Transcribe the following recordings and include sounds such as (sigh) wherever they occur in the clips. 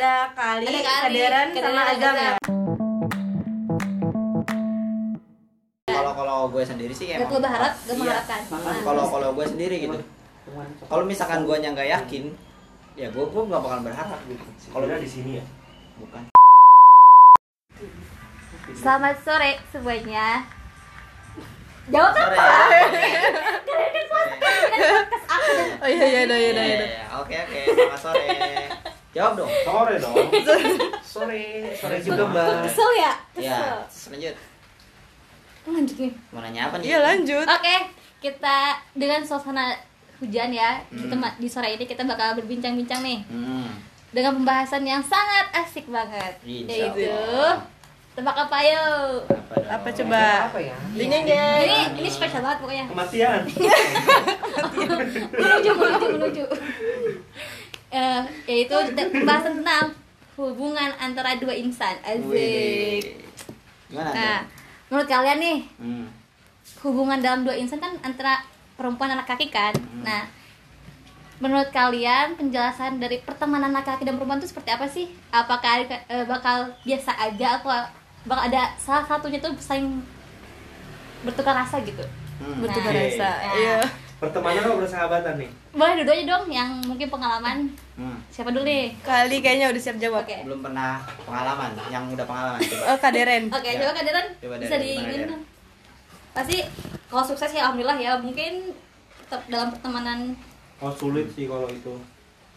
ada kali, Ada Kali, kaderan sama azam ya. Kalau kalau gue sendiri sih Gak emang perlu berharap, gak iya. mengharapkan. kalau kalau gue sendiri gitu kalau misalkan gue yang nggak yakin ya gue gue nggak bakal berharap gitu kalau di sini ya. bukan Selamat sore semuanya. Jawab sore apa? Oh iya iya iya iya. iya. Iya, oke oke selamat sore jawab dong Sore dong. (laughs) Sore, sore juga mbak. Kesel ya? ya lanjut Lanjut nih. mau nanya apa nih Iya lanjut. Oke, kita dengan suasana hujan ya, kita Hmm. ma- di sore ini kita bakal berbincang-bincang nih hmm. dengan pembahasan yang sangat asik banget, Insya yaitu Allah. tebak apa yuk? apa, dong? Apa coba? Apa ya? Dingin guys. Ini ini spesial banget pokoknya. Kematian. (laughs) menuju menuju menuju. Eh, yaitu (laughs) pembahasan tentang hubungan antara dua insan. Asik. Gimana Nah, tuh? menurut kalian nih hmm. hubungan dalam dua insan kan antara perempuan dan laki-laki kan. Hmm. Nah, menurut kalian penjelasan dari pertemanan laki-laki dan perempuan itu seperti apa sih? Apakah eh, bakal biasa aja atau bakal ada salah satunya tuh saling bertukar rasa gitu? Hmm. Bertukar Nah, rasa. nah. Iya. Pertemanan atau persahabatan nih? Boleh dua-duanya dong yang mungkin pengalaman. Hmm. Siapa dulu nih? Kali kayaknya udah siap jawab. Oke. belum pernah pengalaman yang udah pengalaman coba Oh kaderen. Oke, Ya. coba Kaderan Coba bisa dari di mana, ini Der? dong. Pasti kalau sukses ya alhamdulillah ya. Mungkin tetap dalam pertemanan Oh sulit sih kalau itu.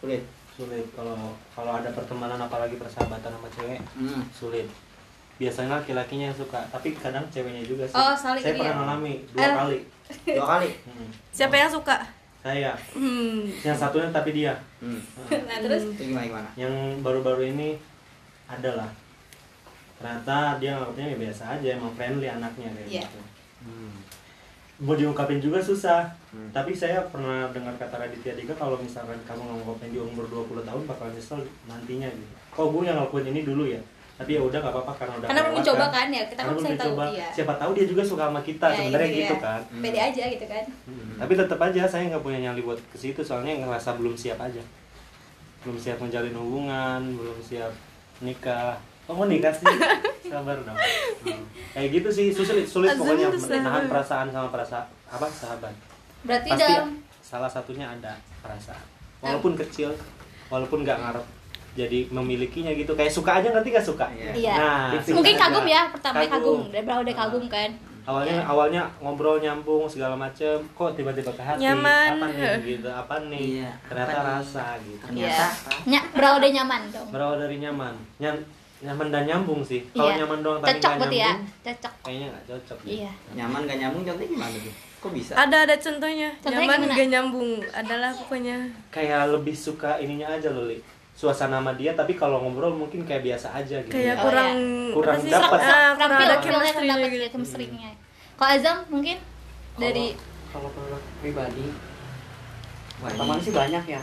sulit Sulit kalau kalau ada pertemanan apalagi persahabatan sama cewek hmm. sulit. Biasanya laki-lakinya yang suka, tapi kadang ceweknya juga sih. Oh, saling Saya ini pernah ya? mengalami dua Eh. kali. (laughs) dua kali Hmm. Siapa yang suka? Saya, Hmm. yang satunya tapi dia. hmm. Nah, Nah, terus itu gimana gimana yang baru-baru ini adalah ternyata dia nganggapnya ya biasa aja emang friendly anaknya kayak Iya. gitu Hmm. mau diungkapin juga susah Hmm. tapi saya pernah dengar kata Raditya Dika kalau misalkan kamu ngungkapin di umur 20 tahun bakal nyesel nantinya gitu kok gue yang ngelakuin ini dulu ya tapi ya udah nggak apa-apa karena udah karena kelewat mencoba kan ya, kita kan belum bisa tahu iya. siapa tahu dia juga suka sama kita Ya, sebenarnya gitu gitu ya. kan Pede aja gitu kan. Hmm. Tapi tetap aja saya nggak punya nyali buat ke situ soalnya ngerasa belum siap aja. Belum siap menjalin hubungan, belum siap nikah. Oh mau nikah sih? (laughs) Sabar dong. Hmm. Kayak gitu sih sulit sulit pokoknya menahan perasaan sama perasaan apa sahabat. Berarti Pasti dalam salah satunya ada perasaan. Walaupun kecil, walaupun nggak ngarep jadi memilikinya gitu kayak suka aja nanti gak suka Iya. Iya. nah mungkin kagum ya, pertama kagum, dari berawal dari Nah. kagum kan. awalnya Iya. awalnya ngobrol nyambung segala macem kok tiba-tiba ke hati Nyaman. apa nih gitu apa nih Iya, ternyata apa nih? rasa gitu ternyata Nya, berawal dari nyaman dong. berawal dari nyaman Nyam, nyaman dan nyambung sih kalau Iya. nyaman doang tapi Cocok berarti ya, nyambung cocok. kayaknya nggak cocok. Iya. nyaman gak nyambung contohnya gimana tuh kok bisa Ada ada contohnya. Contohnya Nyaman gimana? gak nyambung. Adalah pokoknya. kayak lebih suka ininya aja loh Li. Suasana sama dia tapi kalau ngobrol mungkin kayak biasa aja gitu Kayak Oh, kurang. Kurang apa sih? dapet. Ah, kurang ada chemistry dapat gitu. ya, chemistry-nya. Kalau Azam mungkin dari kalau menurut pribadi teman sih banyak ya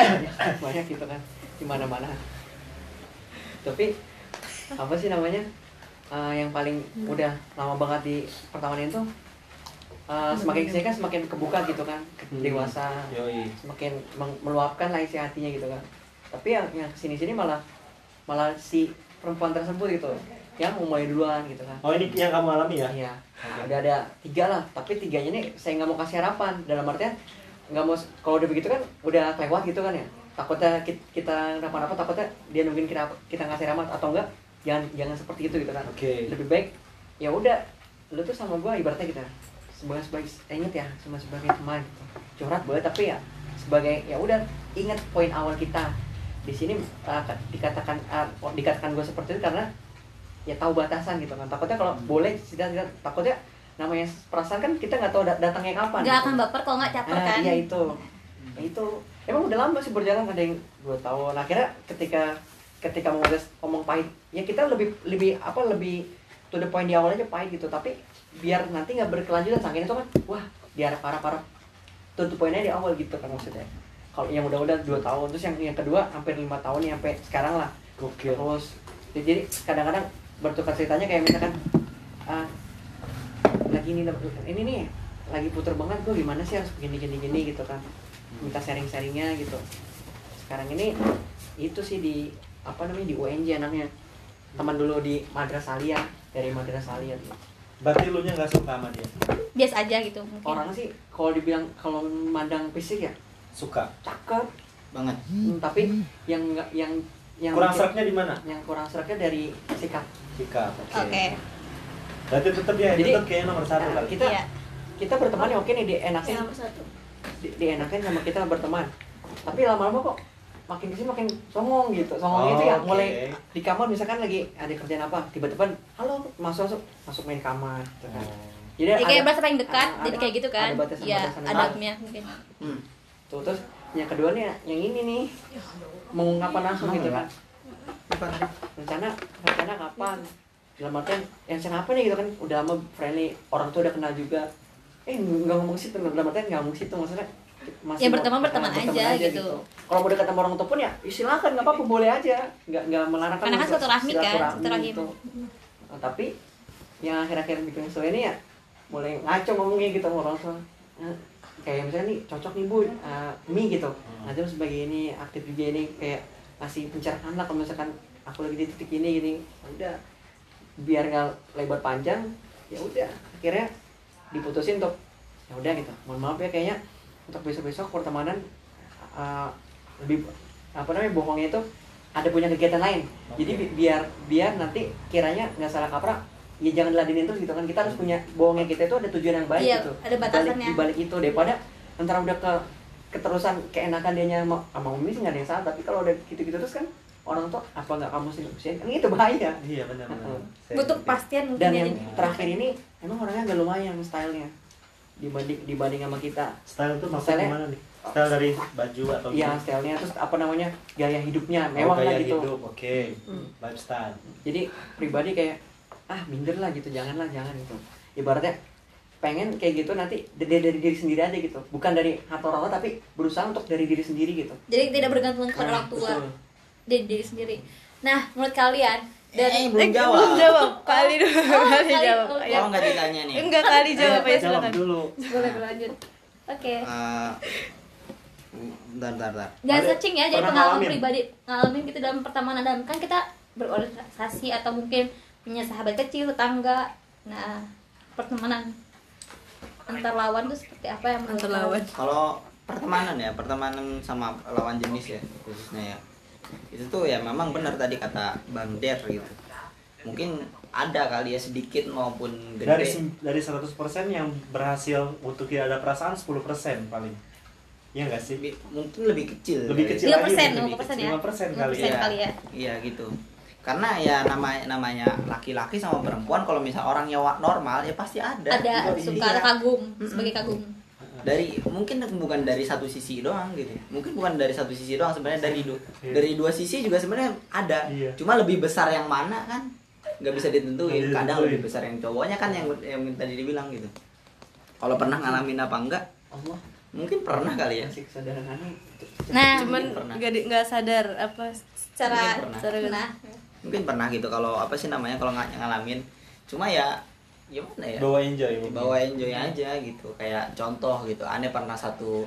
(laughs) banyak gitu kan di mana mana tapi apa sih namanya Eh, yang paling udah lama banget di pertemanan itu eh, semakin ke sini kan semakin kebuka gitu kan Hmm. dewasa semakin meluapkan lah isi hatinya gitu kan tapi yang yang ke sini sini malah malah si perempuan tersebut gitu. Yang mau mulai duluan gitu kan. Oh ini yang kamu alami ya? Iya, udah ada tiga lah, tapi tiganya ini saya nggak mau kasih harapan. Dalam artian nggak mau kalau udah begitu kan udah kelewat gitu kan ya. Takutnya kita, kita kenapa-napa takutnya dia nungguin kita kita ngasih harapan. Atau enggak jangan jangan seperti itu gitu kan. Oke. lebih baik ya udah lu tuh sama gua ibaratnya kita sebagai sebagai eh, inget ya sama sebagai teman. Gitu. curhat boleh tapi ya sebagai ya udah ingat poin awal kita di sini uh, dikatakan uh, dikatakan gue seperti itu karena ya tahu batasan gitu kan. Takutnya kalau boleh tidak tidak. Takutnya namanya perasaan kan kita nggak tahu dat- datangnya kapan Gak gitu. akan baper kalau nggak caper Nah, kan. iya itu. Ya, itu. Emang udah lama sih berjalan ada yang dua tahun. Akhirnya ketika ketika mau ngomong pahit ya kita lebih lebih apa lebih to the point di awal aja pahit gitu. Tapi biar nanti nggak berkelanjutan saking itu kan wah diarah parah parah to the pointnya di awal gitu kan maksudnya kalau yang udah-udah dua tahun terus yang yang kedua hampir lima tahun ya sampai sekarang lah. Gokil. terus ya, jadi kadang-kadang bertukar ceritanya kayak misalkan ah, lagi ini ini nih lagi puter banget gue gimana sih harus begini gini gini gitu kan. Minta sharing sharingnya gitu. Sekarang ini itu sih di apa namanya di UNJ anaknya teman dulu di Madrasah Alia dari Madrasah Alia tuh. berarti lu nya nggak suka sama dia? Biasa aja gitu mungkin. Orang sih kalau dibilang kalau mandang fisik ya suka cakep banget Hmm, tapi yang nggak yang yang kurang seraknya di mana yang kurang seraknya dari sikap sikap oke berarti tetap ya Jadi, tetap kayaknya nomor satu Nah, kali kita Iya. kita berteman ya oke nih dienakin Yang nomor satu. di- dienakin sama kita berteman tapi lama-lama kok makin ke sini makin songong gitu songong Oh, itu ya oke. mulai di kamar misalkan lagi ada kerjaan apa tiba-tiba halo masuk masuk masuk main kamar gitu kan. Oh. jadi jadi kayak ada- berasa paling dekat ada- jadi kayak gitu kan ada batasan- ya batasan. adabnya mungkin hmm. Tuh terus yang kedua nih yang ini nih mengungkapkan langsung Emang gitu ya? kan Bukan. rencana rencana kapan dalam artian yang rencana apa nih gitu kan udah lama friendly orang tua udah kenal juga eh nggak ngomong situ dalam artian nggak ngomong situ maksudnya Ya, mau- berteman- berteman berteman aja gitu. kalau mau dekat sama orang tua pun ya ya silakan nggak apa-apa boleh aja nggak nggak melarang Karena kan untuk silaturahmi kan, silaturahmi silaturahim. gitu. Nah, tapi yang akhir-akhir bikin kesel ini ya mulai ngaco ngomongnya gitu sama orang tua kayak misalnya nih cocok nih bu eh, mie gitu. Hmm. nanti lu sebagai ini aktif juga ini kayak kasih pencerahan lah kalau misalkan aku lagi di titik ini gini. Ya udah biar nggak lebar panjang ya udah. Akhirnya diputusin untuk ya udah gitu. Mohon maaf ya kayaknya untuk besok besok pertemanan uh, lebih apa namanya bohongnya itu ada punya kegiatan lain. Jadi bi- biar biar nanti kiranya nggak salah kaprah ya jangan diladenin terus gitu kan. Kita harus punya bohongnya kita itu ada tujuan yang baik Iya, gitu. ada batasannya. di balik itu. Daripada antara udah ke keterusan keenakan dia sama sama umi sih nggak ada yang salah. Tapi kalau udah gitu-gitu terus kan orang tuh apa nggak kamu sih? Usia kan itu bahaya. Iya benar benar. Butuh kepastian mungkin dan ya, yang jadi. terakhir ini emang orangnya agak lumayan stylenya. Dibanding dibanding sama kita. Style tuh maksudnya gimana nih? Style dari baju atau Iya stylenya terus apa namanya gaya hidupnya Oh, mewah lah gaya gitu. hidup oke. Hmm. lifestyle. Jadi pribadi kayak ah minder lah gitu janganlah jangan gitu ibaratnya pengen kayak gitu nanti dari, dari diri sendiri aja gitu bukan dari hati orang tua tapi berusaha untuk dari diri sendiri gitu jadi tidak bergantung kepada Nah, orang tua betul. dari diri sendiri nah menurut kalian Eh, dari belum Eh, jawab. Belum jawab. (laughs) Kali dulu. Oh, kali kali- jawab. oh, Ya. Nggak ditanya nih. Enggak kali jawab ya jawab silakan. dulu boleh berlanjut oke Eh, bentar, bentar, bentar. jangan searching ya jadi pengalaman pribadi ngalamin gitu dalam pertemanan dalam kan kita berorganisasi atau mungkin punya sahabat kecil tetangga nah pertemanan antar lawan tuh seperti apa yang Antar lawan. Kalau pertemanan ya, pertemanan sama lawan jenis ya khususnya ya. Itu tuh ya memang benar tadi kata Bang Der gitu. Mungkin ada kali ya sedikit maupun gede. dari dari 100% yang berhasil untuk tidak ada perasaan 10% paling Iya nggak sih mungkin lebih kecil. lebih kali. kecil 5%, lagi mungkin. 5% ya? 5% kali 5% ya kali ya. Iya gitu. Karena ya nama namanya laki-laki sama perempuan kalau misal orangnya wa- normal ya pasti ada. ada Gitu. suka Iya. ada kagum sebagai kagum. Dari mungkin bukan dari satu sisi doang gitu. Mungkin bukan dari satu sisi doang sebenarnya dari dua Iya. dari dua sisi juga sebenarnya ada. Iya. cuma lebih besar yang mana kan nggak bisa ditentuin. Kadang lebih besar yang cowoknya kan yang yang tadi dibilang gitu. Kalau pernah ngalamin apa enggak? Allah. Mungkin pernah kali ya. Nah Cuman nggak nggak sadar apa secara secara mungkin pernah gitu kalau apa sih namanya kalau nggak ngalamin. Cuma ya gimana ya? Bawa enjoy mungkin. bawa enjoy aja gitu. Kayak contoh gitu aneh pernah satu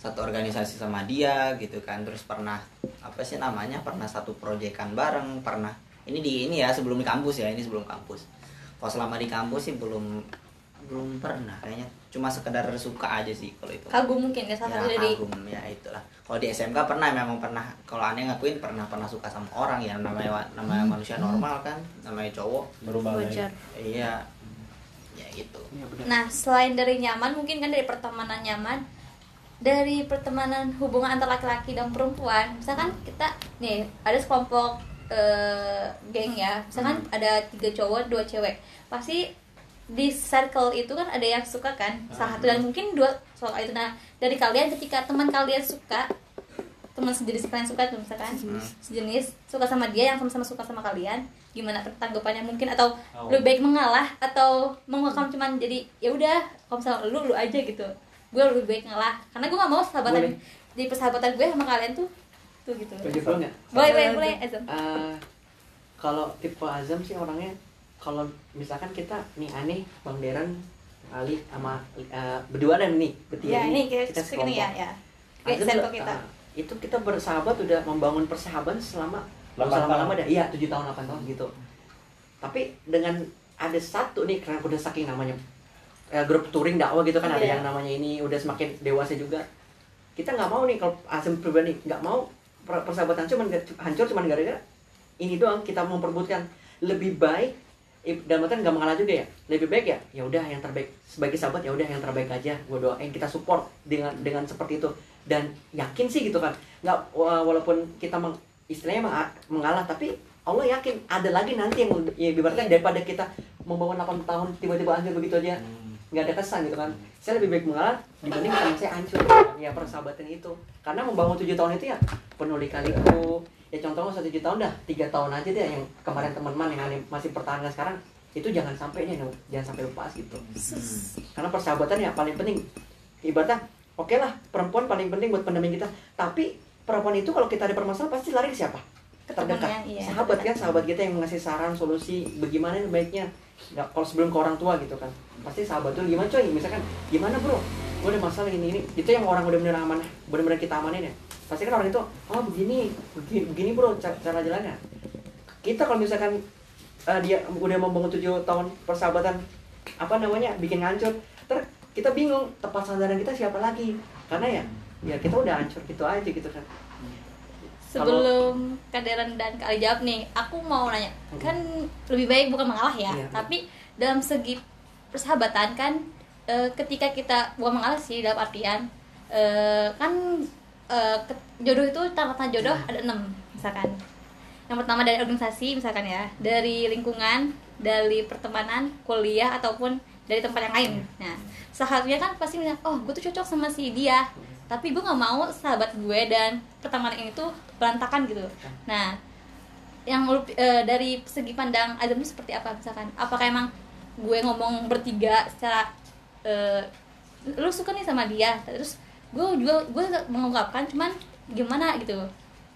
satu organisasi sama dia gitu kan. Terus pernah apa sih namanya pernah satu proyekan bareng pernah. Ini di ini ya sebelum di kampus ya ini sebelum kampus. Kalau selama di kampus sih belum belum pernah kayaknya cuma sekedar suka aja sih kalau itu kagum mungkin ya salah ya, dari kagum ya itulah kalau di SMK pernah memang pernah kalau aneh ngakuin pernah pernah suka sama orang ya namanya namanya manusia normal kan namanya cowok berubah lagi. wajar. iya ya gitu Iya, benar. Nah, selain dari nyaman, mungkin kan dari pertemanan nyaman, dari pertemanan hubungan antara laki-laki dan perempuan. Misalkan kita nih ada sekelompok eh, geng ya, misalkan ada tiga cowok, dua cewek, pasti di circle itu kan ada yang suka kan, salah satu dan mungkin dua soal itu. Nah, dari kalian ketika teman kalian suka, teman sejenis kalian suka tuh misalkan sejenis. Suka sama dia yang sama-sama suka sama kalian gimana tanggapannya mungkin? Atau Oh. lebih baik mengalah atau mengucapkan cuman jadi ya udah kalau misalnya lu lu aja gitu. Gue lebih baik ngalah. Karena gue gak mau sahabatan Boleh. di persahabatan gue sama kalian tuh tuh gitu. Boleh boleh boleh Azam. Eh, kalau tipe Azam sih orangnya kalau misalkan kita nih aneh Bang Deren Ali sama eh, berdua dan nih bertiga ya ini kita, sekelompok. ini ya ya kayak Azam circle udah- kita ah, itu kita bersahabat udah membangun persahabatan selama Delapan lama-lama tahun. dah iya tujuh tahun 8 tahun gitu tapi dengan ada satu nih karena udah saking namanya eh, grup touring dakwah gitu kan ada Iya. yang namanya ini udah semakin dewasa juga kita nggak mau nih kalau asem pribadi nggak mau per- persahabatan cuman hancur cuman gara-gara ini doang kita memperbutkan lebih baik dalam artian nggak mengalah juga ya? Lebih baik ya ya udah yang terbaik. Sebagai sahabat ya udah yang terbaik aja. Gue doain kita support dengan dengan seperti itu. Dan yakin sih gitu kan. Nggak wa- walaupun kita meng, istilahnya menga- mengalah tapi Allah yakin ada lagi nanti yang lebih- ya ibaratnya daripada kita membawa 8 tahun tiba-tiba hancur begitu aja. Hmm. nggak ada kesan gitu kan. Saya lebih baik mengalah dibanding (laughs) saya hancur. Gitu kan. ya persahabatan itu. Karena membangun tujuh tahun itu ya penuh lika-liku ya contohnya satu tujuh tahun dah tiga tahun aja deh yang kemarin teman-teman yang masih pertahanan sekarang. Itu jangan sampai nih jangan sampai lepas gitu. Karena persahabatan ya paling penting. Ibaratnya oke lah perempuan paling penting buat pendamping kita. Tapi perempuan itu kalau kita ada permasalahan pasti lari ke siapa? Ke terdekat iya, sahabat kan sahabat kita yang mengasih saran solusi bagaimana yang baiknya nggak kalau sebelum ke orang tua gitu kan pasti sahabat tuh gimana coy? Misalkan gimana bro? Gue ada masalah ini ini. Itu yang orang udah bener amanah bener-bener kita amanin ya. Pasti kan orang itu oh begini begini, begini bro cara, jalannya. Kita kalau misalkan eh, dia udah membangun tujuh tahun persahabatan apa namanya bikin hancur ter kita bingung tepat sasaran kita siapa lagi? Karena ya ya kita udah hancur gitu aja gitu kan Sebelum Kaderan dan Kak Ali jawab nih, aku mau nanya, kan lebih baik bukan mengalah ya, Iya. tapi dalam segi persahabatan kan eh, ketika kita bukan mengalah sih dalam artian eh, kan ke- jodoh itu tanda-tanda jodoh Iya. ada enam misalkan. Yang pertama dari organisasi misalkan ya, dari lingkungan, dari pertemanan, kuliah ataupun dari tempat yang lain. Nah, seharusnya kan pasti bilang, oh gue tuh cocok sama si dia, tapi gue nggak mau sahabat gue dan pertemanan ini tuh berantakan gitu. Nah, yang lu- eh, dari segi pandang Adam itu seperti apa misalkan? Apakah emang gue ngomong bertiga secara eh, lu suka nih sama dia, terus gue juga gue mengungkapkan cuman gimana gitu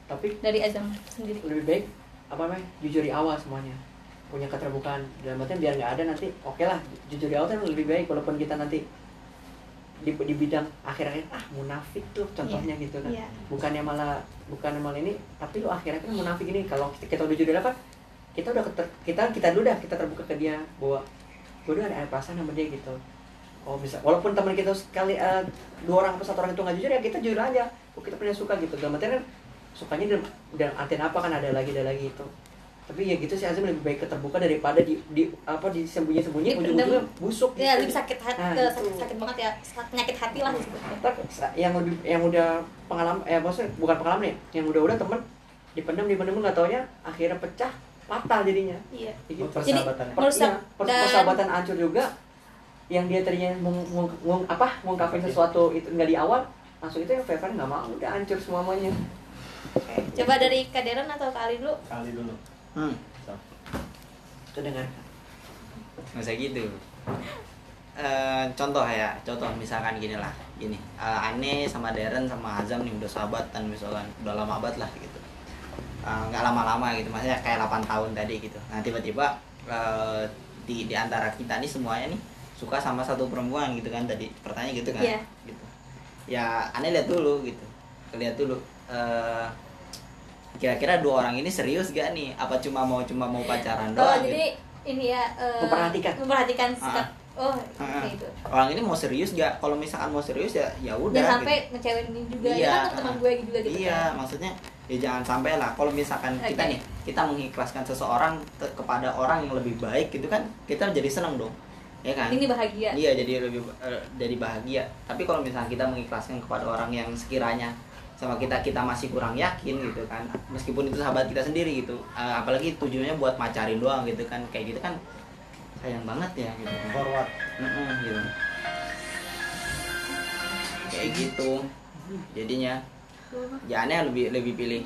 tapi dari Azam sendiri. lebih baik apa namanya jujur di awal semuanya punya keterbukaan dalam artian biar nggak ada nanti oke lah jujur di awal kan lebih baik walaupun kita nanti di, di bidang akhir-akhir ah munafik tuh contohnya gitu kan. Iya. bukannya malah bukannya malah ini tapi lu akhirnya kan munafik ini. Kalau kita, kita udah awal kan kita udah keter, kita kita dulu dah kita terbuka ke dia bahwa gue udah ada, perasaan sama dia gitu. Oh bisa walaupun teman kita sekali eh, dua orang atau satu orang itu nggak jujur ya kita jujur aja. Oh, kita punya suka gitu. Dalam artian kan sukanya dan, dan artian apa kan ada lagi ada lagi itu tapi ya gitu sih Azam lebih baik keterbuka daripada di, di apa disembunyi sembunyi Dipendam. ujung-ujungnya busuk Ya gitu. lebih sakit hati, Nah, eh, itu. sakit, sakit banget ya, sakit hati lah. Ntar yang lebih yang udah pengalaman eh maksudnya bukan pengalaman ya yang udah udah temen dipendam dipendam nggak taunya akhirnya pecah fatal jadinya Iya. Ya gitu. Jadi Persahabatan. Per- merusak iya, per- dan persahabatan hancur juga yang dia tadinya ngung, ngung, ngung- apa ngungkapin sesuatu itu nggak di awal langsung itu yang Fever nggak mau udah hancur semuanya coba dari Kaderan atau Kali dulu. Kali dulu. Hmm, So. itu dengar nggak usah gitu. Eh, contoh ya, contoh misalkan gini lah, gini. Eh, Ane sama Darren sama Azam nih udah sahabatan misalkan, udah lama banget lah gitu. Eh, nggak lama-lama gitu, maksudnya kayak 8 tahun tadi gitu. Nah tiba-tiba eh, di di antara kita nih semuanya nih suka sama satu perempuan gitu kan tadi pertanyaan gitu kan Iya. gitu ya aneh lihat dulu gitu lihat dulu eh, kira-kira dua orang ini serius gak nih apa cuma mau cuma mau pacaran Oh, doang gitu? jadi ini ya eh, Memperhatikan. memperhatikan sikap. Oh, Ah. kayak gitu. orang ini mau serius gak kalau misalkan mau serius ya ya udah Jangan gitu. sampai ngecewain ini juga. Iya. Dia kan teman gue juga gitu. iya kan. maksudnya ya jangan sampai lah kalau misalkan kita Oke. nih kita mengikhlaskan seseorang kepada orang yang lebih baik gitu kan kita jadi seneng dong ya kan Ini bahagia. Iya jadi lebih eh, jadi bahagia. Tapi kalau misalnya kita mengikhlaskan kepada orang yang sekiranya sama kita kita masih kurang yakin gitu kan, meskipun itu sahabat kita sendiri gitu, Eh, apalagi tujuannya buat macarin doang gitu kan, kayak gitu kan sayang banget ya gitu. kan. Forward. Mm-mm, gitu. Kayak gitu. Jadinya ya aneh lebih lebih pilih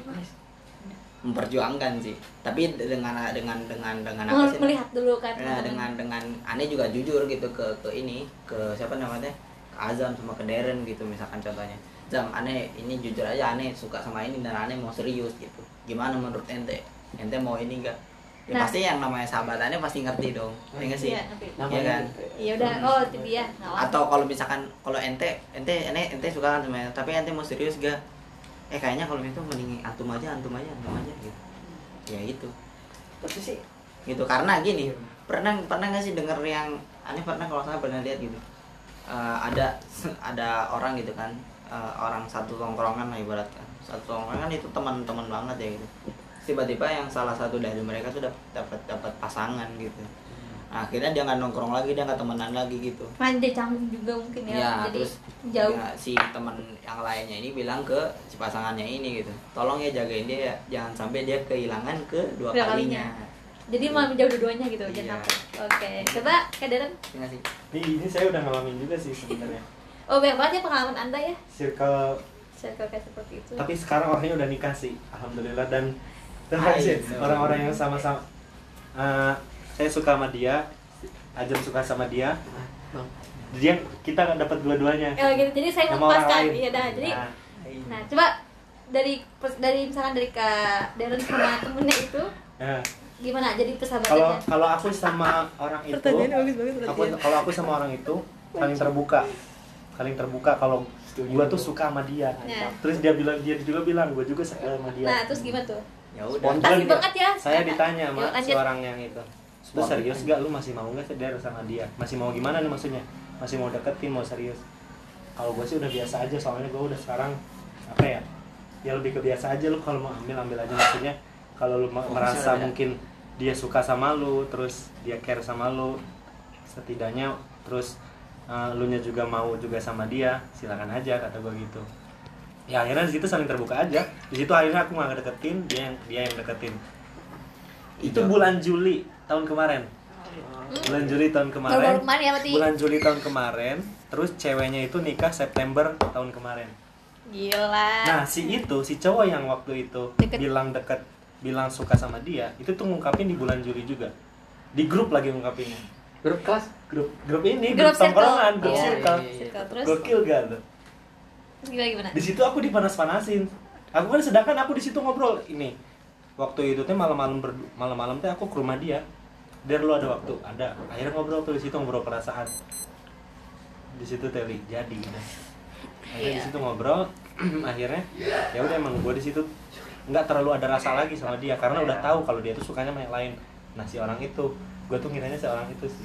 memperjuangkan sih. Tapi dengan dengan dengan dengan apa sih? melihat dulu kan. Nah, dengan dengan aneh juga jujur gitu ke ke ini ke siapa namanya ke Azam sama ke Darren gitu misalkan contohnya Zam aneh ini jujur aja aneh suka sama ini dan aneh mau serius gitu gimana menurut ente ente mau ini enggak ya Nah. pasti yang namanya sahabat aneh pasti ngerti dong ya nggak sih Iya, ngerti. Iya kan? Iya udah, oh itu dia. Apa. atau kalau misalkan kalau ente ente ente ente suka kan sama tapi ente mau serius gak eh kayaknya kalau itu mending antum aja antum aja antum aja gitu ya itu tapi sih gitu karena gini pernah pernah nggak sih denger yang aneh pernah kalau saya pernah lihat gitu Eh, ada (laughs) ada orang gitu kan eh, orang satu tongkrongan lah ibaratkan satu tongkrongan itu teman-teman banget ya gitu. Tiba-tiba yang salah satu dari mereka tuh dap- dapat dapat pasangan gitu. Nah, akhirnya dia nggak nongkrong lagi dia nggak temenan lagi gitu. Manja canggung juga mungkin ya, ya jadi terus jauh. ya, si teman yang lainnya ini bilang ke si pasangannya ini gitu tolong ya jagain dia ya jangan sampai dia kehilangan kedua Kedua kalinya, jadi malah menjauh dua-duanya gitu Iya. jangan oke coba Kak Darren Iya nggak sih ini, ini saya udah ngalamin juga sih sebenarnya (laughs) oh banyak banget ya pengalaman anda ya. Circle. Circle kayak seperti itu. Tapi sekarang orangnya udah nikah sih alhamdulillah. Dan orang-orang yang sama-sama Eh, saya suka sama dia Ajam suka sama dia. Jadi yang kita nggak dapat dua-duanya. Oh gitu, jadi saya Sama orang melepaskan, lain. iya dah. Jadi, Nah, nah coba dari dari misalkan dari kak Darren sama temennya itu ya. gimana? Jadi kalau persahabatannya? kalau aku sama orang itu Pertanyaannya bagus banget aku kalau aku sama orang itu saling terbuka saling terbuka. Kalau gua tuh suka sama dia. Ya. terus dia bilang dia juga bilang gua juga suka sama dia. Nah terus gimana tuh? ya udah. Spontan. Banget ya. saya ditanya sama Yuk, si lanjut. orang yang itu. Lu serius gak lu masih mau nggak seder sama dia? Masih mau gimana nih maksudnya? Masih mau deketin mau serius? Kalau gue sih udah biasa aja soalnya gue udah sekarang apa ya? Ya lebih ke biasa aja lu kalau mau ambil ambil aja maksudnya. Kalau lu Oh, merasa mungkin dia suka sama lu terus dia care sama lu setidaknya terus uh, lu nya juga mau juga sama dia silakan aja kata gue gitu. Ya akhirnya di situ saling terbuka aja. Di situ akhirnya aku nggak deketin dia yang dia yang deketin. Itu Iya. bulan Juli tahun kemarin. Bulan Juli tahun kemarin. ya bulan Juli tahun kemarin terus ceweknya itu nikah September tahun kemarin. Gila. nah si itu si cowok yang waktu itu Deket. bilang deket bilang suka sama dia itu tuh ngungkapin di bulan Juli juga. Di grup lagi ngungkapinnya grup kelas grup grup ini Grup tongkrongan grup Iya. circle. Circle, terus? Gokil gak tuh terus gimana gimana? di situ aku dipanas-panasin. Aku kan sedangkan aku di situ ngobrol. Ini waktu itu teh malam-malam malam-malam teh aku ke rumah dia. Dia lu ada waktu ada. Akhirnya ngobrol tuh di situ ngobrol perasaan. Di situ teli jadi udah. akhirnya di Iya. situ ngobrol (clears throat) akhirnya ya udah emang gue di situ nggak terlalu ada rasa lagi sama dia. Karena udah tahu kalau dia tuh sukanya sama yang lain. Nah si orang itu gue tuh ngiranya si orang itu sih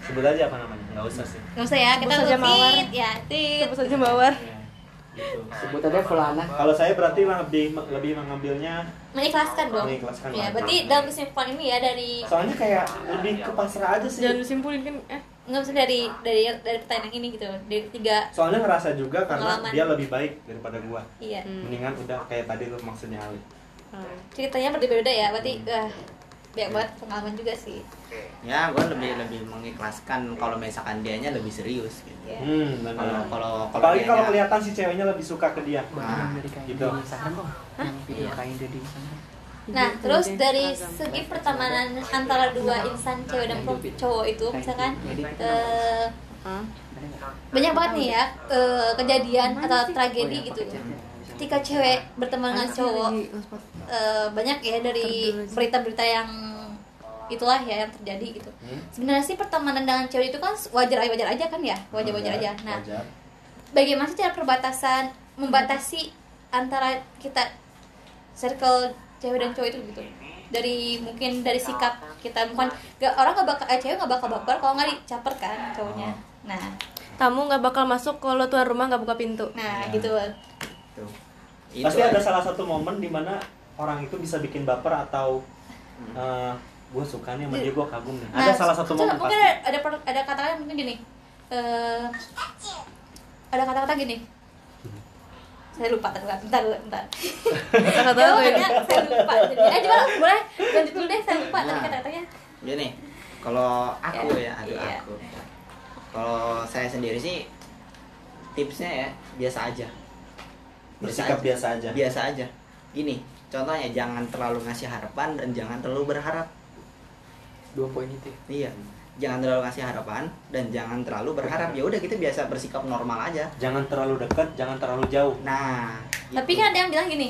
sebut aja apa namanya nggak usah sih Nggak usah ya, kita Sebut saja Mawar. tit, ya tit. Sebut saja Mawar. Ya, gitu. sebut aja fulana Kalau saya berarti lebih lebih mengambilnya Mengikhlaskan dong. Mengikhlaskan Ya, berarti dalam kesimpulan ini ya dari soalnya kayak lebih ke pasrah aja sih. Jangan disimpulin kan eh nggak usah dari dari dari pertanyaan ini gitu dari tiga Soalnya ngerasa juga karena Pengalaman. dia lebih baik daripada gua. iya Hmm. Mendingan udah kayak tadi lu maksudnya Ali. ceritanya berbeda-beda ya berarti wah banyak banget pengalaman juga sih. Ya gue lebih lebih mengikhlaskan kalau misalkan dianya lebih serius gitu. Ya. Hmm, kalau kalau kalau kalau kelihatan si ceweknya lebih suka ke dia. Nah, gitu. Iya. Nah, terus dari segi pertemanan antara dua insan cewek dan cowok itu misalkan eh, banyak banget nih ya eh, kejadian atau tragedi Oh, iya, gitu. Ketika cewek berteman dengan cowok eh, banyak ya dari berita-berita yang itulah ya yang terjadi gitu Hmm? sebenarnya sih pertemanan dengan cewek itu kan wajar wajar aja kan ya wajar wajar aja nah Wajar. bagaimana sih cara perbatasan membatasi antara kita circle cewek dan cowok itu gitu dari mungkin dari sikap kita bukan gak, orang nggak bakal eh, cewek nggak bakal baper kalau nggak dicaper kan cowoknya nah Tamu nggak bakal masuk kalau tuan rumah nggak buka pintu. nah Ya. gitu Tuh. Itu Pasti ada aja. salah satu momen di mana orang itu bisa bikin baper atau gue suka nih sama dia gue kagum nih. Ada salah satu momen mungkin pasti. ada ada, ada kata-kata mungkin gini eh ada kata-kata gini saya lupa bentar bentar bentar Kata-kata Ya, apa ya? makanya saya lupa jadi eh coba boleh lanjut dulu deh saya lupa tadi Nah. kata-katanya Gini, kalau aku Ya, ya, aduh iya. aku. Kalau saya sendiri sih tipsnya ya biasa aja. Bersikap biasa aja. Biasa aja. Gini, contohnya jangan terlalu ngasih harapan dan jangan terlalu berharap. dua poin itu Iya. Jangan terlalu ngasih harapan dan jangan terlalu berharap. Ya udah kita biasa bersikap normal aja. Jangan terlalu dekat, jangan terlalu jauh. Nah, tapi gitu. kan ada yang bilang gini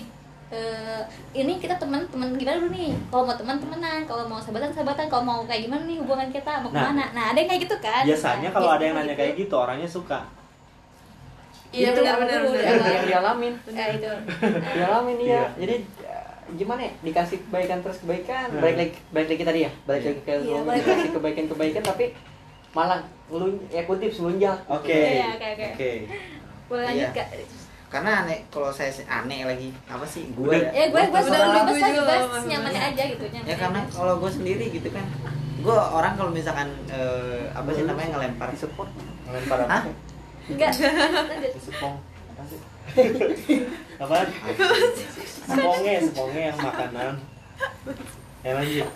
eh ini kita teman teman gimana dulu nih kalau mau teman temenan kalau mau sahabatan sahabatan kalau mau kayak gimana nih hubungan kita mau Nah, ke mana nah ada yang kayak gitu kan Biasanya Nah, kalau ada yang nanya kayak gitu, orangnya suka. Iya Itu benar benar. ya. yang, yang dialamin ya itu (laughs) dialamin iya Iya. jadi gimana ya dikasih kebaikan terus kebaikan Hmm. balik lagi balik lagi tadi ya balik Iya. lagi ke lu balik dikasih kebaikan kebaikan tapi malah ngelun ya kutip selunjak Oke. Iya, oke, oke. Oke. boleh lanjut kak karena aneh kalau saya sih aneh lagi apa sih gue ya gue gue Udah, udah, gue lah juga bebas. aja gitu nyaman ya karena kalau gue sendiri gitu kan gue orang kalau misalkan eh, apa sih namanya ngelempar support Ngelempar apa? Enggak Sepong. Apa sih? Apa? Seponge, seponge yang makanan. Ya lanjut.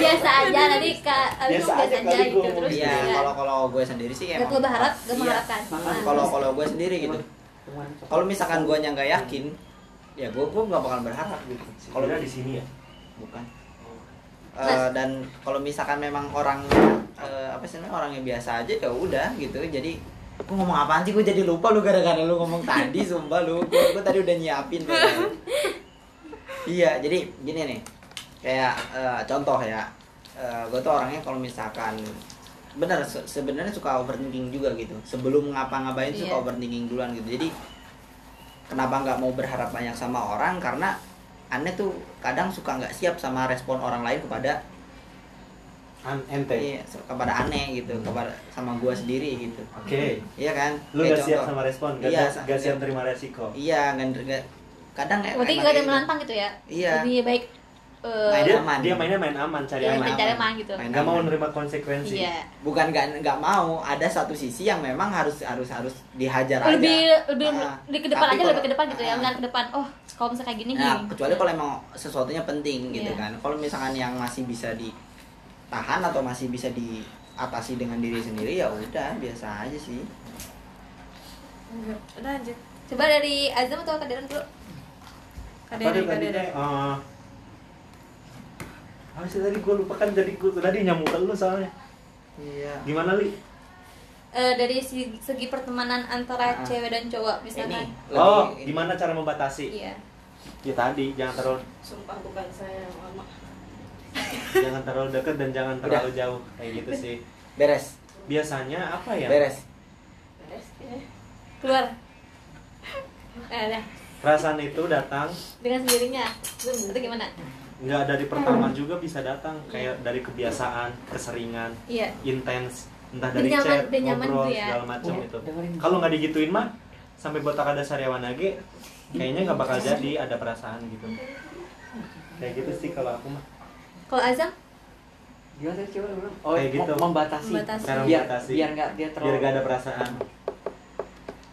biasa aja nanti kak Biasa biasa aja aja kali gitu terus Iya, juga kalau kalau gue sendiri sih emang perlu berharap gak Iya. mengharapkan Makanya. Kalau kalau gue sendiri gitu. Kalau misalkan gue nggak yakin, ya gue gue nggak bakal berharap gitu. Kalau Kalau di sini ya. bukan. Eh, dan kalau misalkan memang orang eh, apa sih namanya orangnya biasa aja ya udah gitu. Jadi gue ngomong apaan sih? Gue jadi lupa lu gara-gara lu ngomong tadi (laughs) sumpah lu. Gue, gue tadi udah nyiapin tuh. iya jadi gini nih. Kayak eh, contoh ya. Gue tuh orangnya kalau misalkan bener se- sebenarnya suka overthinking juga gitu. Sebelum ngapa-ngapain suka Iya. overthinking duluan gitu. Jadi kenapa nggak mau berharap banyak sama orang? Karena aneh tuh kadang suka nggak siap sama respon orang lain kepada An ente. iya, kepada aneh gitu kepada sama gua sendiri gitu Oke. iya kan Lu Kayak gak siap sama respon, gak, Iya, gak, gak siap terima resiko. iya nggak nggak- kadang ya berarti gak ada yang menantang gitu ya Iya. lebih baik eh, Main Dia, aman. dia mainnya main aman, cari Iya, aman. main cari aman gitu. Main Gak mau aman. menerima konsekuensi. iya bukan nggak nggak mau ada satu sisi yang memang harus harus harus dihajar aja lebih lebih Ah, lebih ke depan aja kalau- lebih ke depan gitu ya ah. nggak ke depan oh kalau misalnya kayak gini Nah, gini kecuali kalau emang sesuatunya penting gitu Iya. kan. Kalau misalkan yang masih bisa ditahan atau masih bisa diatasi dengan diri sendiri ya udah biasa aja sih. Enggak. Udah lanjut. coba dari Azam atau Kaderan dulu Apa Kaderi, dia apa sih tadi gue lupa kan jadi gue tadi nyamuk ke lu soalnya. Iya. Gimana li? Eh, dari segi, segi pertemanan antara Ah. cewek dan cowok Ini misalkan Oh, lebih- gimana cara membatasi? iya Ya tadi jangan terlalu Sumpah bukan saya yang lama. (laughs) jangan terlalu dekat dan jangan Udah. terlalu jauh kayak gitu sih. beres. Biasanya apa ya? Beres. Beres ya. keluar eh. Perasaan itu datang dengan sendirinya itu gimana nggak dari pertama juga bisa datang kayak dari kebiasaan, keseringan, iya intens, entah dari nyaman- chat, dan nyaman ngobrol tuh ya. segala macam Iya, itu. Kalau nggak digituin mah sampai botak ada sariawan lagi kayaknya nggak bakal jadi ada perasaan gitu. Kayak gitu sih kalau aku mah. kalau Azam Gimana tadi coba lu bilang? Oh, Kayak gitu. mem- membatasi. Membatasi. Cara Biar membatasi. biar nggak dia terlalu Biar gak ada perasaan.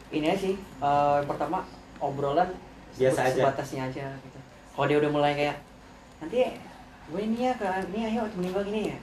ini aja sih eh, yang pertama obrolan Biasa aja. sebatasnya aja gitu kalau dia udah mulai kayak nanti gue ini ya kan ini ayo temenin gue gini ya.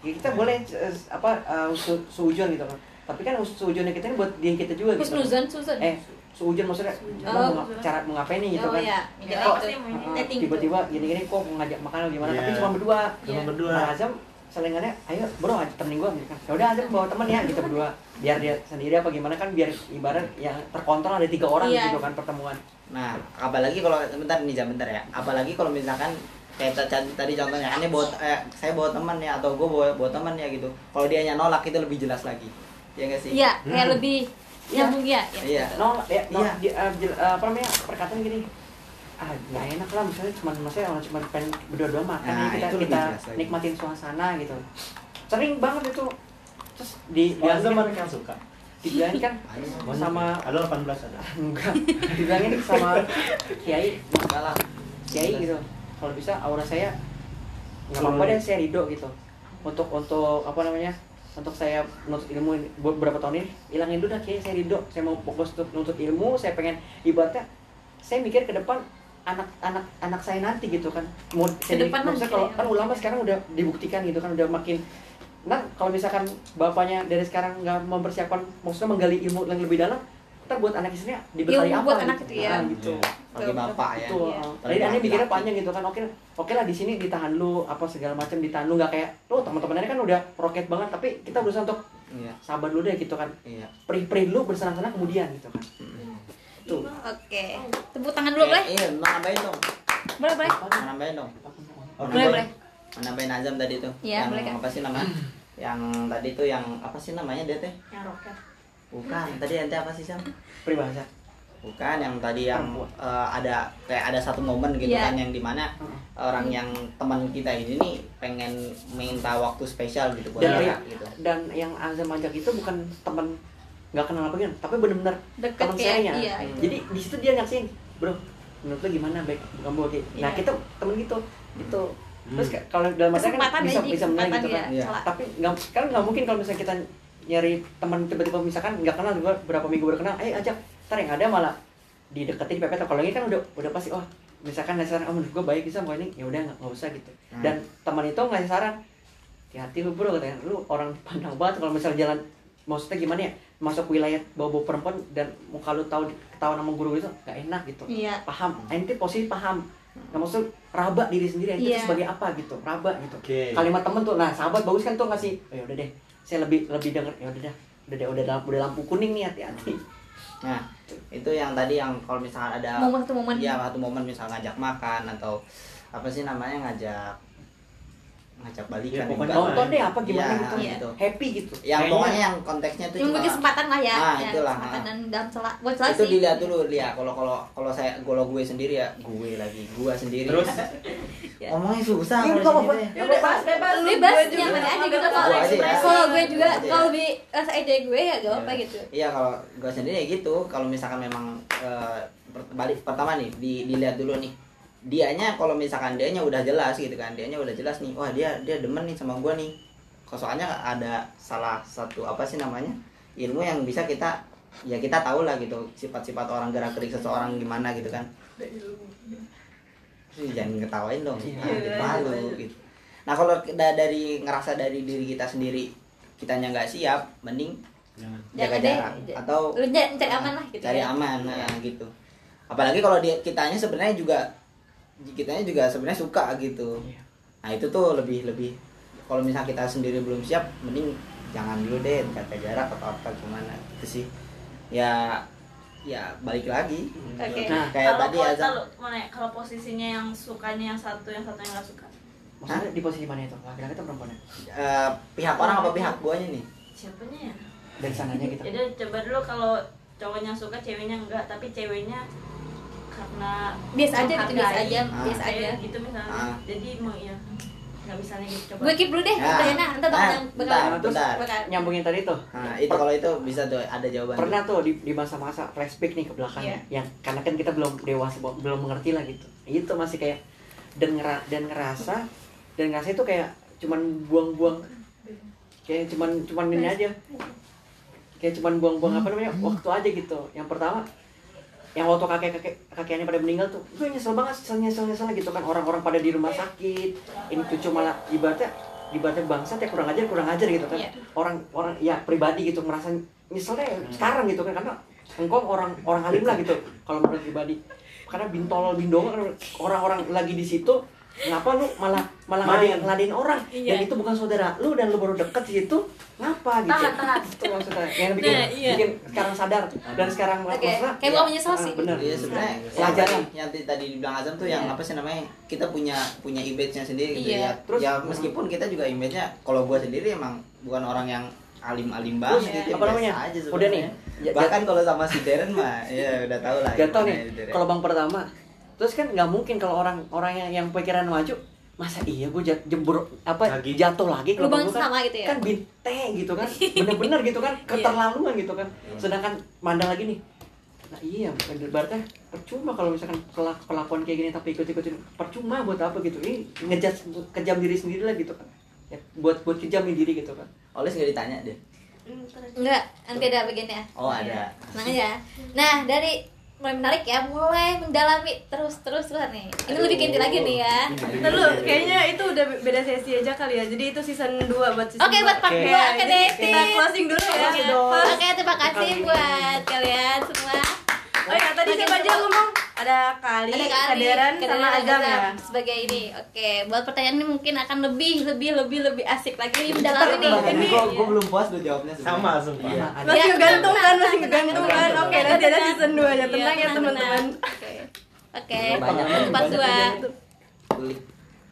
Ya kita boleh eh, apa eh, su- suujon gitu kan tapi kan suujonnya kita ini buat diri kita juga gitu. Susan eh suujon maksudnya Oh, mau cara mengapain nih gitu oh kan. iya. Jadi Kok- Uh, uh, Dating tiba-tiba gini-gini kok mau ngajak makan atau gimana? Tapi Iya. cuma berdua. Cuma Iya. berdua. nah Azam selingannya ayo bro aja temenin gue gitu kan. Ya udah Azam bawa temen ya gitu berdua. Biar dia sendiri apa gimana kan biar ibarat yang terkontrol ada tiga orang Iya. gitu kan pertemuan. Nah, apalagi kalau bentar nih jam bentar ya. Apalagi kalau misalkan kayak tadi contohnya ini bawa eh, saya bawa teman ya atau gue bawa bawa teman ya gitu. Kalau dia nolak itu lebih jelas lagi. Ya nggak sih? iya kayak Hmm. lebih Iya. nyambung ya Iya. no ya no Iya. di, uh, jel- uh, apa namanya perkataan gini ah nggak enak lah misalnya cuma maksudnya orang cuma pengen berdua-dua makan Nah, kita kita jelas lagi. nikmatin suasana gitu sering banget itu terus di Dia dibilangin mana yang suka? dibilangin kan (laughs) sama ada 18 (laughs) ada. enggak dibilangin sama (laughs) kiai Enggak lah. kiai gitu kalau bisa aura saya nggak apa-apa deh saya ridho gitu. Untuk untuk apa namanya untuk saya menuntut ilmu ini, beberapa tahun ini hilangin dulu dah kiai saya ridho. Saya mau fokus untuk menuntut ilmu saya pengen ibaratnya saya mikir ke depan anak anak anak saya nanti gitu kan. Mau saya depan maksudnya nanti kalau ya. kan ulama sekarang udah dibuktikan gitu kan udah makin nah kalau misalkan bapaknya dari sekarang nggak mempersiapkan maksudnya menggali ilmu yang lebih dalam ntar buat anak istrinya dibekali Ilmu apa buat gitu. anak itu ya. Nah, gitu Iya. Bagi bapak ya. Betul. Jadi aneh mikirnya panjang gitu kan. Oke, oke lah di sini ditahan lu apa segala macam ditahan lu nggak kayak lu teman-temannya kan udah roket banget tapi kita berusaha untuk Iya. sabar dulu deh gitu kan. Iya. Perih-perih dulu bersenang-senang kemudian gitu kan. Tuh. oke tepuk tangan dulu boleh Iya, mau nambahin dong. boleh boleh Mau nambahin dong. Boleh boleh Mau nambahin Azam tadi tuh. Iya, yang boleh, Kak. apa sih namanya? yang tadi tuh yang apa sih namanya dia teh? Yang roket. Bukan tadi ente apa sih sam? Peribahasa. Bukan yang tadi yang eh, ada kayak ada satu momen gitu Iya. kan yang di mana orang yang teman kita ini nih pengen minta waktu spesial gitu buat dan dia yang, gitu. dan yang Azam ajak itu bukan teman nggak kenal apa gimana tapi benar-benar teman kayak, sayanya iya. jadi di situ dia nyaksin bro menurut lu gimana baik kamu oke? Nah Iya. kita temen gitu. Itu terus kalau dalam artian kan Kesempatan bisa aja, bisa menang gitu kan. ya, Iya. tapi nggak kan nggak mungkin kalau misalnya kita nyari teman tiba-tiba misalkan nggak kenal juga berapa minggu baru kenal eh ajak ntar yang ada malah dideketin pepet kalau ini kan udah udah pasti oh misalkan ngasih saran oh menurut gue baik bisa mau ini. Ya udah nggak usah gitu. Hmm. dan teman itu ngasih saran hati-hati lu bro katanya. Lu orang (laughs) pandang banget kalau misalnya jalan maksudnya gimana ya masuk wilayah bawa perempuan dan muka lu tahu ketahuan sama guru itu nggak enak gitu. Iya. paham. Ente posisi paham. Nggak maksud raba diri sendiri ente Iya. tuh sebagai apa gitu? Raba gitu. Oke. kalimat temen tuh nah sahabat bagus kan tuh ngasih. Oh, ya udah deh saya lebih lebih denger ya udah dah udah udah lampu udah lampu kuning nih hati-hati nah itu yang tadi yang kalau misalkan ada Momen satu momen. Iya satu momen misal ngajak makan atau apa sih namanya ngajak ngajak Ya, balikan pokoknya juga. nonton deh apa gimana Iya, gitu Iya. gitu. happy gitu yang Kayaknya- pokoknya yang konteksnya itu Yang cuma kesempatan lah ya. Ah, Ya, itulah, Kesempatan ah. dan dalam celah buat celah itu sih. dilihat dulu lihat kalau kalau kalau saya kalau gue sendiri ya gue lagi gue sendiri Terus? (laughs) Ya. ngomongnya susah Iya, kalau teh. Ya bebas bebas. bebas Gue juga nyaman aja gitu kalau ya. kalau gue juga Gua aja ya. kalau lebih rasa aja gue ya gak apa Iya. gitu Iya kalau gue sendiri ya gitu kalau misalkan memang eh, balik pertama nih di, dilihat dulu nih dianya kalau misalkan dianya udah jelas gitu kan dianya udah jelas nih wah dia dia demen nih sama gue nih. Soalnya ada salah satu apa sih namanya ilmu yang bisa kita ya kita tahu lah gitu sifat-sifat orang gerak gerik seseorang gimana gitu kan. Ih, jangan ketawain dong Iya. ah, malu gitu. Nah kalau da- dari ngerasa dari diri kita sendiri kitanya nggak siap mending Jangan. jaga jarak atau lu cari, cari aman lah gitu cari ya. aman nah, gitu. Apalagi kalau dia kitanya sebenarnya juga kitanya juga sebenarnya suka gitu. Iya. nah itu tuh lebih lebih kalau misalnya kita sendiri belum siap mending jangan dulu deh jaga jarak atau apa gimana gitu sih. Ya ya balik lagi. Oke. Nah, kayak Kalau tadi Azam. mana ya, kalau posisinya yang sukanya yang satu yang satu yang nggak suka? Maksudnya di posisi mana itu? Laki-laki atau perempuan eh, pihak orang apa pihak guanya nih? Siapanya ya? Dari sananya gitu. Jadi coba dulu kalau cowoknya suka ceweknya enggak tapi ceweknya karena biasa aja gitu biasa aja Ah. biasa aja. Gitu misalnya. Ah. jadi mau ya nggak misalnya gitu coba gue keep dulu deh Ya. pertanyaannya nanti bakal Nah, bakal bentar, terus bentar. bakal nyambungin tadi tuh. Nah itu kalau itu bisa tuh ada jawaban pernah tuh di, di masa-masa flashback nih ke belakang Iya. yang karena kan kita belum dewasa belum- belum mengerti lah gitu. Itu masih kayak dan ngera dan ngerasa dan ngerasa itu kayak cuman buang-buang kayak cuman cuman ini aja. Kayak cuman buang-buang apa namanya waktu aja gitu. Yang pertama yang waktu kakek kakek kakeknya pada meninggal tuh gue nyesel banget nyesel nyesel nyesel gitu kan. Orang-orang pada di rumah sakit. Ini cucu malah ibaratnya ibaratnya bangsat ya kurang ajar kurang ajar gitu kan. Iya. orang orang ya pribadi gitu merasa nyeselnya sekarang gitu kan. Karena engkau orang orang alim lah gitu kalau menurut pribadi. Karena bintol bindonga kan orang-orang lagi di situ ngapa lu malah malah Main. ngeladein, ngeladein orang Iya. dan itu bukan saudara lu dan lu baru deket di situ ngapa gitu Tahan, tahan. (laughs) itu maksudnya yang bikin Nah, iya. bikin sekarang sadar dan sekarang Oke, maksudnya kayak ya, bukan menyesal ah, sih. bener Iya sebenarnya Pelajaran. yang, yang tadi- tadi dibilang Azam tuh yang Iya. apa sih namanya kita punya punya image-nya sendiri gitu Iya. ya. Terus- ya meskipun kita juga image-nya kalau gua sendiri emang bukan orang yang alim-alim banget Terus, gitu. apa namanya? Aja Udah nih, ya- Bahkan kalau sama si Darren mah ya udah tahu lah. jatuh nih kalau bang pertama terus kan nggak mungkin kalau orang orang yang yang pikiran maju masa iya gue jembur apa Lagi. jatuh lagi kalau gua sama gitu ya? kan bintang gitu kan (laughs) bener-bener gitu kan keterlaluan gitu kan sedangkan mandang lagi nih nah iya berarti percuma kalau misalkan kelak kelakuan kayak gini tapi ikut-ikutin percuma buat apa gitu ini ngejat kejam diri sendiri lah gitu kan ya, buat buat kejamin diri gitu kan Oles nggak ditanya deh. enggak nanti ada bagiannya Oh ada. Tenang aja. Nah, dari mulai menarik ya, mulai mendalami terus terus terus nih. Ini lebih kinti lagi nih ya. Lalu kayaknya itu udah beda sesi aja kali ya. Jadi itu season 2 buat season Oke, buat part dua. dua, Ya, oke jadi deh. Kita closing dulu ya. Oke, terima kasih buat kalian semua. Oh ya, tadi siapa aja ngomong? Ada Kali, Ada Kaderan, Kaderan, sama Azam ya. sebagai ini. Oke, buat pertanyaan ini mungkin akan lebih lebih lebih lebih asik lagi mendalami nih. Ini- Ini gua, gua belum puas lu jawabnya. Sama, sumpah. Iya. Masih Ya, kegantung kan, masih tenang, kan. Oke, tenang, nanti ada season 2 ya. Iya, Tenang ya teman-teman. Oke. Oke, Banyak, part banyak dua. aja. Kulit.